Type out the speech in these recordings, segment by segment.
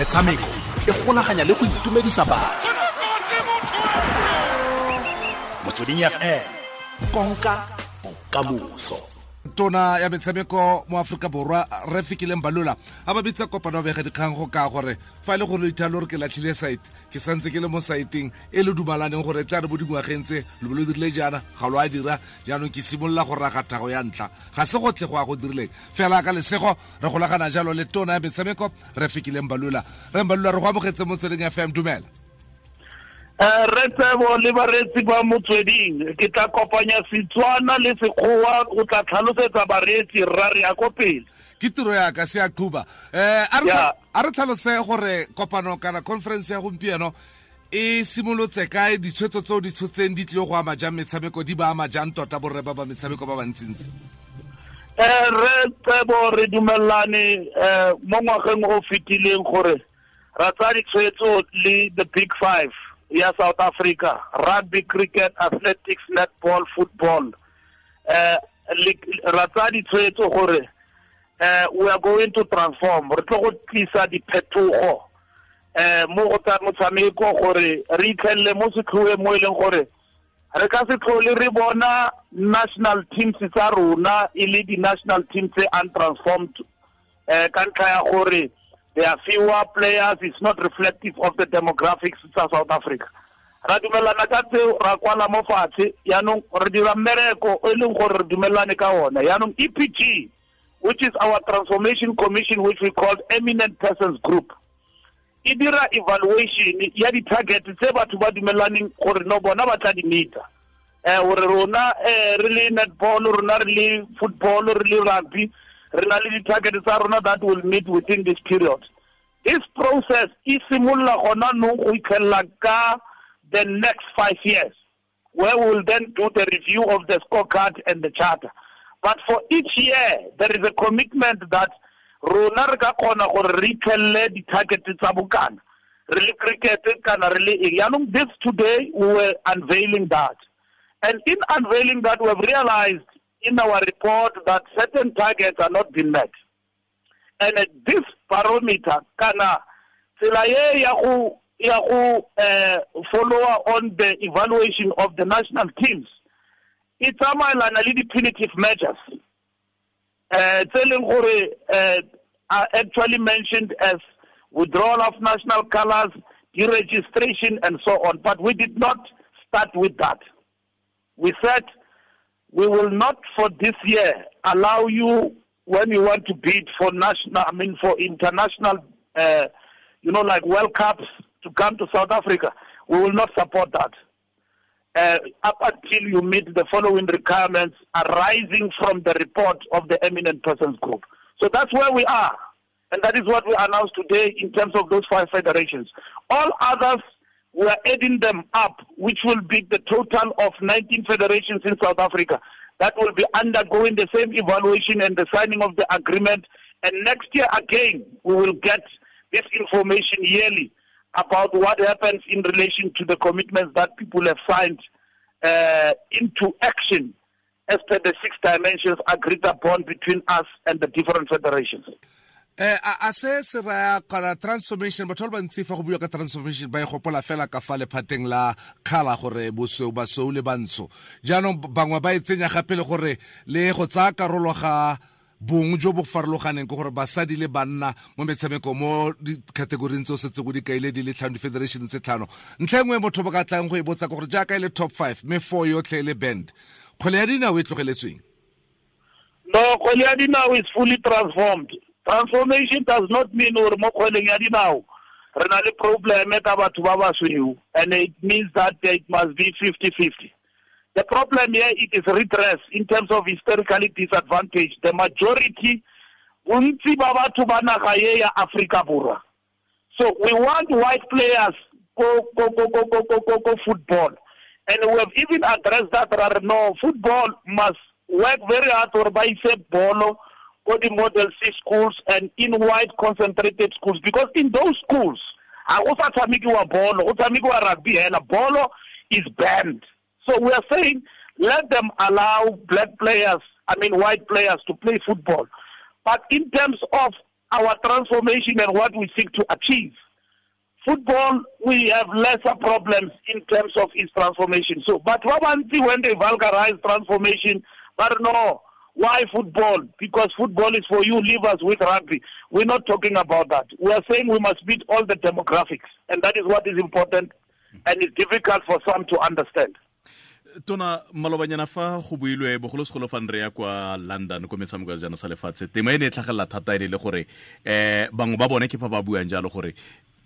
metshameko e golaganya le go itumedisa batho. Motsweding fm konka bokamoso tona ya metshameko mo aforika borwa re fikileng balola a ba bitsa kopano bega dikgang go ka gore fa e le gore ithalo re ke latlhile site ke santse ke le mo saeteng e le dumalaneng gore tla re bodingwa dingwageng lo bolo lo dirile jaana ga lo a dira jaanong ke simolola go raga thago ya ntlha. Ga se gotlhe go a go dirileng fela ka lesego re golagana jalo le tona ya metshameko re fikileng balola re mbalula re go amogetse mo tsweleng fm dumela re tsebo le bareetsi ba motsweding ke tla kopanya setswana le sekgowa go tla tlhalosetsa bareetsi rra re ya ko pele. Ke tiro ya ka se a qhuba. Um a re a re tlhalose gore kopano kana conference ya gompieno e simolotse kae? Ditshwetso tseo di tshotseng di tlile go ama jang metshameko di ba ama jang tota borre ba ba metshameko ba bantsintsi? Um re tsebo re dumelelane um mo ngwageng o fetileng gore ra tsaya ditshwetso le the big five ya south africa rugby cricket athletics netball football. Um gore uh, we are going to transform. Re tlo go tlisa diphetogo eh mo go tsa motshameko gore re itlhelele mo setlhoeng mo e leng gore re ka se tlhole re bona national teams tsa rona e le di-national teams tse untransformed eh ka ntlha ya gore there are fewer players. It's not reflective of the demographics of south africa. Ra dumelana ka tseo ra kwala mo fatshe. Yaanong re dira mmereko e leng gore re dumelane ka ona. Yaanong epg which is our transformation commission which we called eminent persons group e dira evaluation ya di-target tse batho ba dumelaneng gore no bona ba tla di meeta um gore rona um re le netball rona re le football re le rugby re na le di-target tsa rona that will meet within this period. This process e simolola gona nong go itlhelela ka the next five years where we will then do the review of the scorecard and the charter. But for each year there is a commitment that rona re ka kgona gore re itlhelele di-target tsa bokana re le cricket kana re le eng. Yaanong this today we were unveiling that. And in unveiling that we have realized in our report that certain targets are not being met and uh, this barometer kana tsela ye uh, follow on the evaluation of the national teams e tsamaelana le di-punitive measures uh, tse uh, are actually mentioned as withdrawal of national colors, deregistration, and so on. But we did not start with that. We said we will not for this year allow you when you want to bid for national, I mean for international, uh, you know, like World Cups to come to South Africa. We will not support that. Uh, up until you meet the following requirements arising from the report of the eminent persons group. So that's where we are. And that is what we announced today in terms of those five federations. All others, we are adding them up, which will be the total of 19 federations in South Africa. That will be undergoing the same evaluation and the signing of the agreement. And next year again, we will get this information yearly about what happens in relation to the commitments that people have signed uh, into action as per the six dimensions agreed upon between us and the different federations. Um a a se se raya kana transformation batho ba bantsi fa go buiwa ka transformation ba e gopola fela ka fa lephateng la kgala gore bosweu basweu le bantsho jaanong bangwe ba e tsenya gape le gore le go tsaya karolo ga bong jo bo farologaneng ke gore basadi le banna mo metshameko mo dikgategoring tseo setse go di kaile di le tlhano di-federation tse tlhano. Ntlha e nngwe motho ba ka tlang go e botsa ke gore jaaka e le top five mme four yotlhe e le band kgwele ya dinao e tlogeletsweng No, kgwele ya dinao is fully transformed. transformation does not mean gore mo kgweleng ya dinao re na le probleme ka batho ba basweu and it means that it must be 50-50 the problem here it is redress in terms of historically disadvantage the majority bontsi ba batho ba naga ye ya aforika borwa. So we want white players go, go, go, go, go, go, go, football. And we have even addressed that no football must work very hard gore ba ise bolo the model C schools and in white concentrated schools because in those schools ha go sa tshamekiwa bolo tshamekiwa rugby bolo is banned so we are saying let them allow black players i mean white players to play football but in terms of our transformation and what we seek to achieve. Football, we have lesser problems in terms of its transformation. So, but when they vulgarize transformation, but no, why football? Because football is for you, leave us with rugby. We're not talking about that. We are saying we must meet all the demographics, and that is what is important, and it's difficult for some to understand. tona malobanyana fa go builwe bogolosegolo fa re ya kwa london ko metshameko ya jana sa lefatshe tema e ne e tlhagelela thata e ne le gore um bangwe ba bone ke fa ba buang jalo gore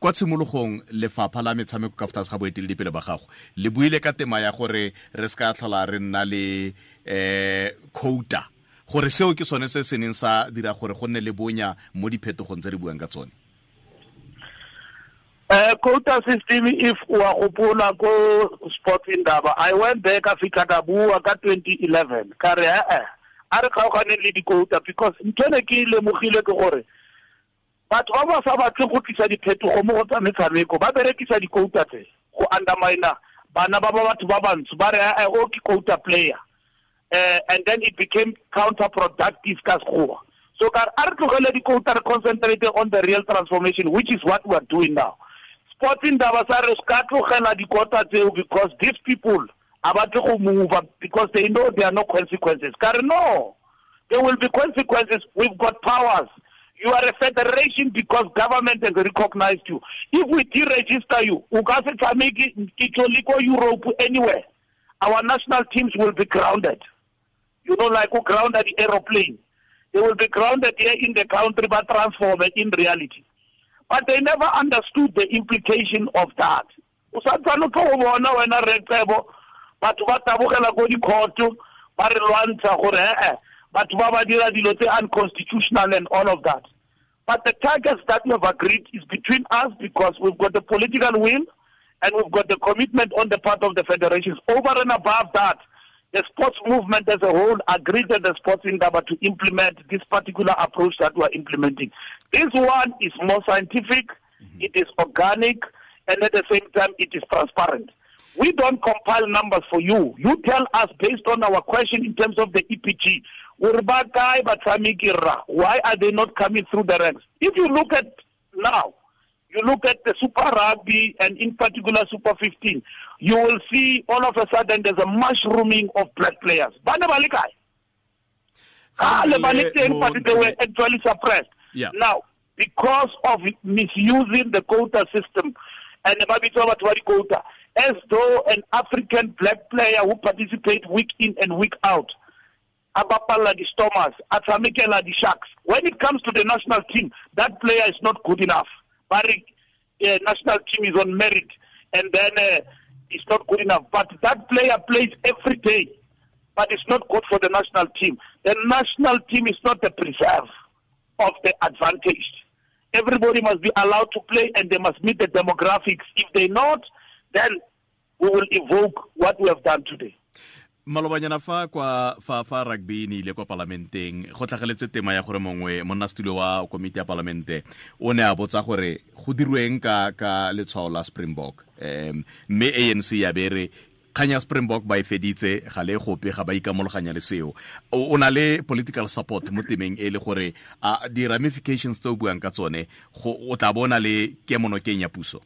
kwa tshimologong lefapha la metshameko ka tlase ga boeteledipele ba gago le buile ka tema ya gore re se ka tlhola re nna le um quota gore seo ke sone se se neng sa dira gore go nne le bonya mo diphetogong tse re buang ka tsone? Uh, quota system if wa gopola ko sports indaba i went there ka fitlha ka bua ka 2011 ka re ee a re kgaoganeng le di-quota because ntho ne ke lemogile ke gore batho ba ba sa batle go tlisa diphetogo mo go tsa metshameko ba berekisa di-quota tse go undermina bana ba ba batho ba bantsho. Ba re ee o ke quota player uh, and then it became counterproductive ka so ka a re tlogele dikouta re concentrate on the real transformation which is what we are doing now. Sports indaba sa re ska tlogela dikota tseo because these people a batle go move because they know there are no consequences. Ka re no there will be consequences. We've got powers. You are a federation because government has recognized you. If we deregister you o ka se tshameke le ko europe anywhere. Our national teams will be grounded you know like who grounded the aeroplane. They will be grounded here in the country but transformed in reality. But they never understood the implication of that. O sa tsano tlo go wena Rekebo batho ba tabogela ko dikhoto ba re lwantsha gore ee batho unconstitutional and all of that. But the targets that we have agreed is between us because we've got the political will and we've got the commitment on the part of the federations. Over and above that the sports movement as a whole agreed that the sports indaba to implement this particular approach that we're implementing. This one is more scientific, mm-hmm. it is organic, and at the same time, it is transparent. We don't compile numbers for you. You tell us based on our question in terms of the EPG. Why are they not coming through the ranks? If you look at now, you look at the Super Rugby and in particular Super 15, you will see all of a sudden there's a mushrooming of black players. Bana balikai. Ah, le but they were actually suppressed. Yeah. Now, because of misusing the quota system and the quota, as though an African black player who participate week in and week out, Abapala the Stormers, Atsamikela the Sharks. When it comes to the national team, that player is not good enough. Barrick uh, national team is on merit, and then uh, it's not good enough. But that player plays every day, but it's not good for the national team. The national team is not the preserve of the advantaged. Everybody must be allowed to play, and they must meet the demographics. If they not, then we will evoke what we have done today. Malobanyana fa kwa fa fa rugby ne ile kwa parlamenteng. Go tlhageletse tema ya gore mongwe monna studio wa komiti ya parlamente o ne a botsa gore go dirweng ka ka letshwao la springbok. Um mme anc ya bere kganya springbok ba e feditse ga le gope ga ba ikamologanya le seo. O na le political support mo temeng e le gore a di-ramifications tse o buang ka tsone o tla bona le kemonokeng ya puso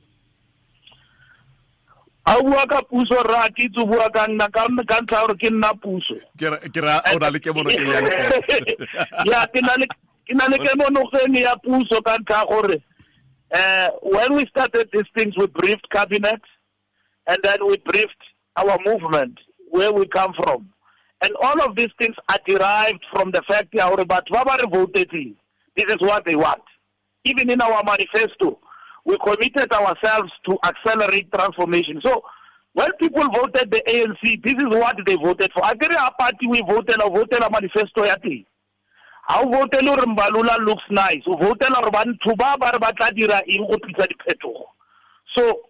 a bua ka puso ra ke tse bua ka nna ka ntlha gore ke nna puso. Ke ra o na le kemonokeng ya ya ke na le ke na le kemonokeng ya puso ka ntlha gore uh, when we started these things we briefed cabinet and then we briefed our movement where we come from. And all of these things are derived from the fact that our batho ba ba re votetseng this is what they want. Even in our manifesto we committed ourselves to accelerate transformation. So when people voted the ANC, this is what they voted for. Akere a party we voted, or voted a manifesto ya teng. Ha o Mbalula looks nice. O votela gore batho ba ba dira. So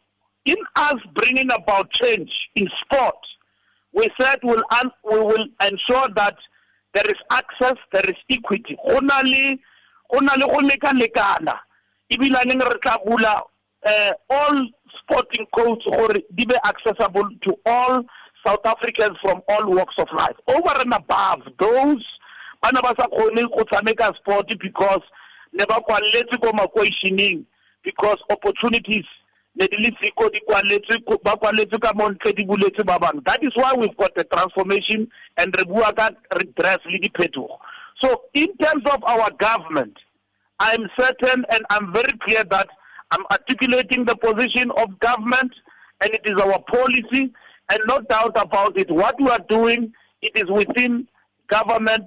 in us bringing about change in sport, we said we'll we will ensure that there is access, there is equity. Ebilaneng re tla bula uh, all sporting codes gore di be accessible to all South Africans from all walks of life. Over and above those bana ba sa kgone go tshameka sport because ne ba kwalletse ko makoišeneng because opportunities ne di le siko di kwalletse ko- ba kwalletse ka montle di buletse ba bangwe that is why we've got the transformation and re bua ka redress le diphetogo. So in terms of our government I'm certain and I'm very clear that I'm articulating the position of government and it is our policy and no doubt about it. What we are doing, it is within government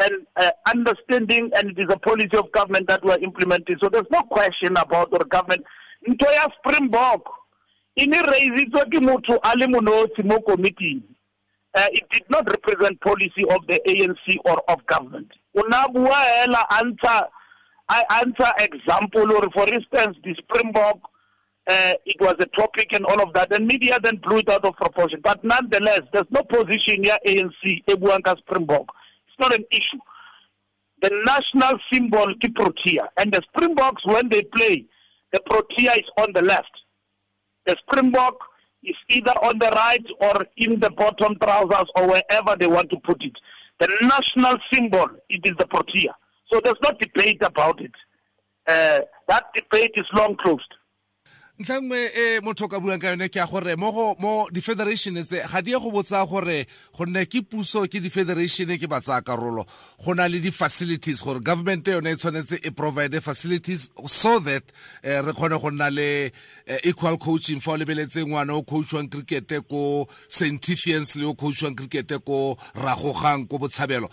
and uh, understanding and it is a policy of government that we are implementing. So there's no question about our government. Ntho ya Springbok, committee. Uh, it did not represent policy of the ANC or of government. I answer example or for instance the Springbok uh, it was a topic and all of that and media then blew it out of proportion. But nonetheless there's no position here ANC e buang ka Springbok. It's not an issue. The national symbol is Protea. And the Springboks when they play the Protea is on the left. The Springbok is either on the right or in the bottom trousers or wherever they want to put it. The national symbol, it is the Protea. So there's no debate about it. Uh, that debate is long closed. Ntlha nngwe e motho ka buang ka yone ke ya gore mo di-federation tse ga di ye go botsa gore gonne ke puso ke di-federation ke ba tsaya karolo. Go na le di-facilities gore government yone e tshwanetse e provide facilities so that eh, re kgone go nna le eh, equal coaching. Fa o lebeletse ngwana o coachwang crickete ko scientifians le o coachwang crickete ko ragogang ko botshabelo.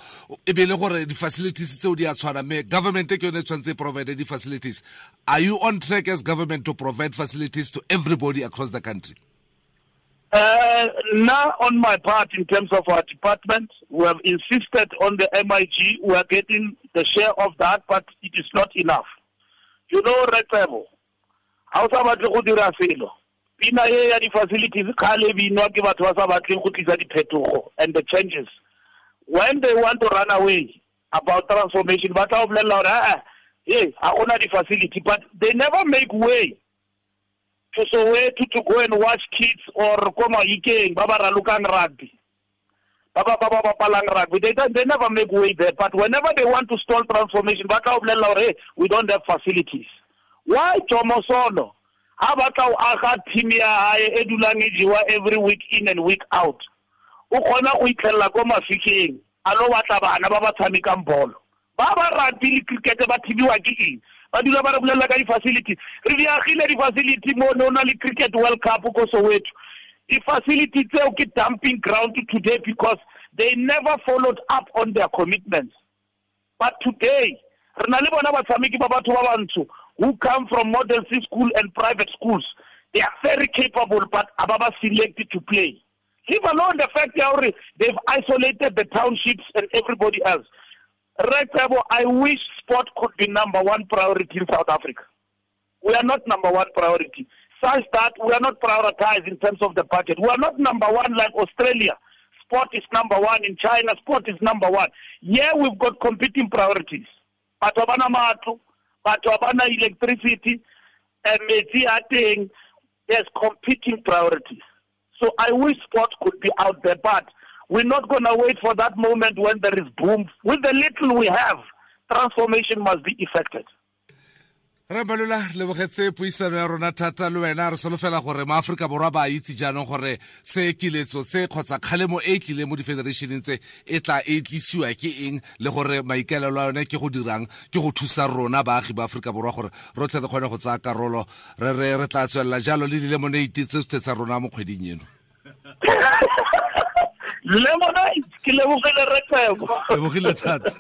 E be le gore di-facilities tseo di a tshwana mme government ke yone e tshwanetse e provide di-facilities. Are you on track as government to provide facilities to everybody across the country Uh, now, on my part, in terms of our department, we have insisted on the MIG. We are getting the share of that, but it is not enough. You know, Rekebo, ha o sa batle dira selo pina ya di-facilities kgale binwa ke batho ba sa batleng and the changes when they want to run away about transformation ba tla go bolelela gore aa e ga gona di-facility but they never make way to Soweto to go and watch kids or ko Mahikeng ba ba ralokang rugby. Ba ba ba ba rugby. They, they never make way there. But whenever they want to stall transformation, ba tla o bolelela we don't have facilities. Why Jomo? Ha ba tla o aga team every week in and week out. O kgona go itlhella ko mafikeng a lo batla bana ba ba rugby cricket ba thibiwa ke? Ba dula ba re bolelela ka di-facility. Re di agile di-facility mo ne o na le cricket world cup ko soweto di-facility tseo ke dumping ground today because they never followed up on their commitments. But today re na le bona batshameki ba batho ba bantsho who come from model c school and private schools. They are very capable but aba ba selected to play. Leave alone the fact gore they've isolated the townships and everybody else Right, Tabo, I wish sport could be number one priority in South Africa. We are not number one priority. Such that we are not prioritized in terms of the budget. We are not number one like Australia. Sport is number one in China. Sport is number one. Yeah, we've got competing priorities. Batho ba bana matlo, electricity, and metsi. There's competing priorities. So I wish sport could be out there, but we're not going to wait for that moment when there is boom. With the little we have, transformation must be effected. re lebogetse puisano ya rona thata le wena re solofela gore maaforika borwa ba itse jaanong gore se kiletso tse kgotsa kgalemo e e tlileng mo di-federationeng tse e tla e tlisiwa ke eng le gore maikaelelo a yone ke go dirang ke go thusa rona baagi ba aforika borwa gore rotlhe re kgone go tsaya karolo re re re tla tswelela jalo le dilemonate tse rona mo kgweding eno Lemonade, ke lebogile Rekebo. lebogile thata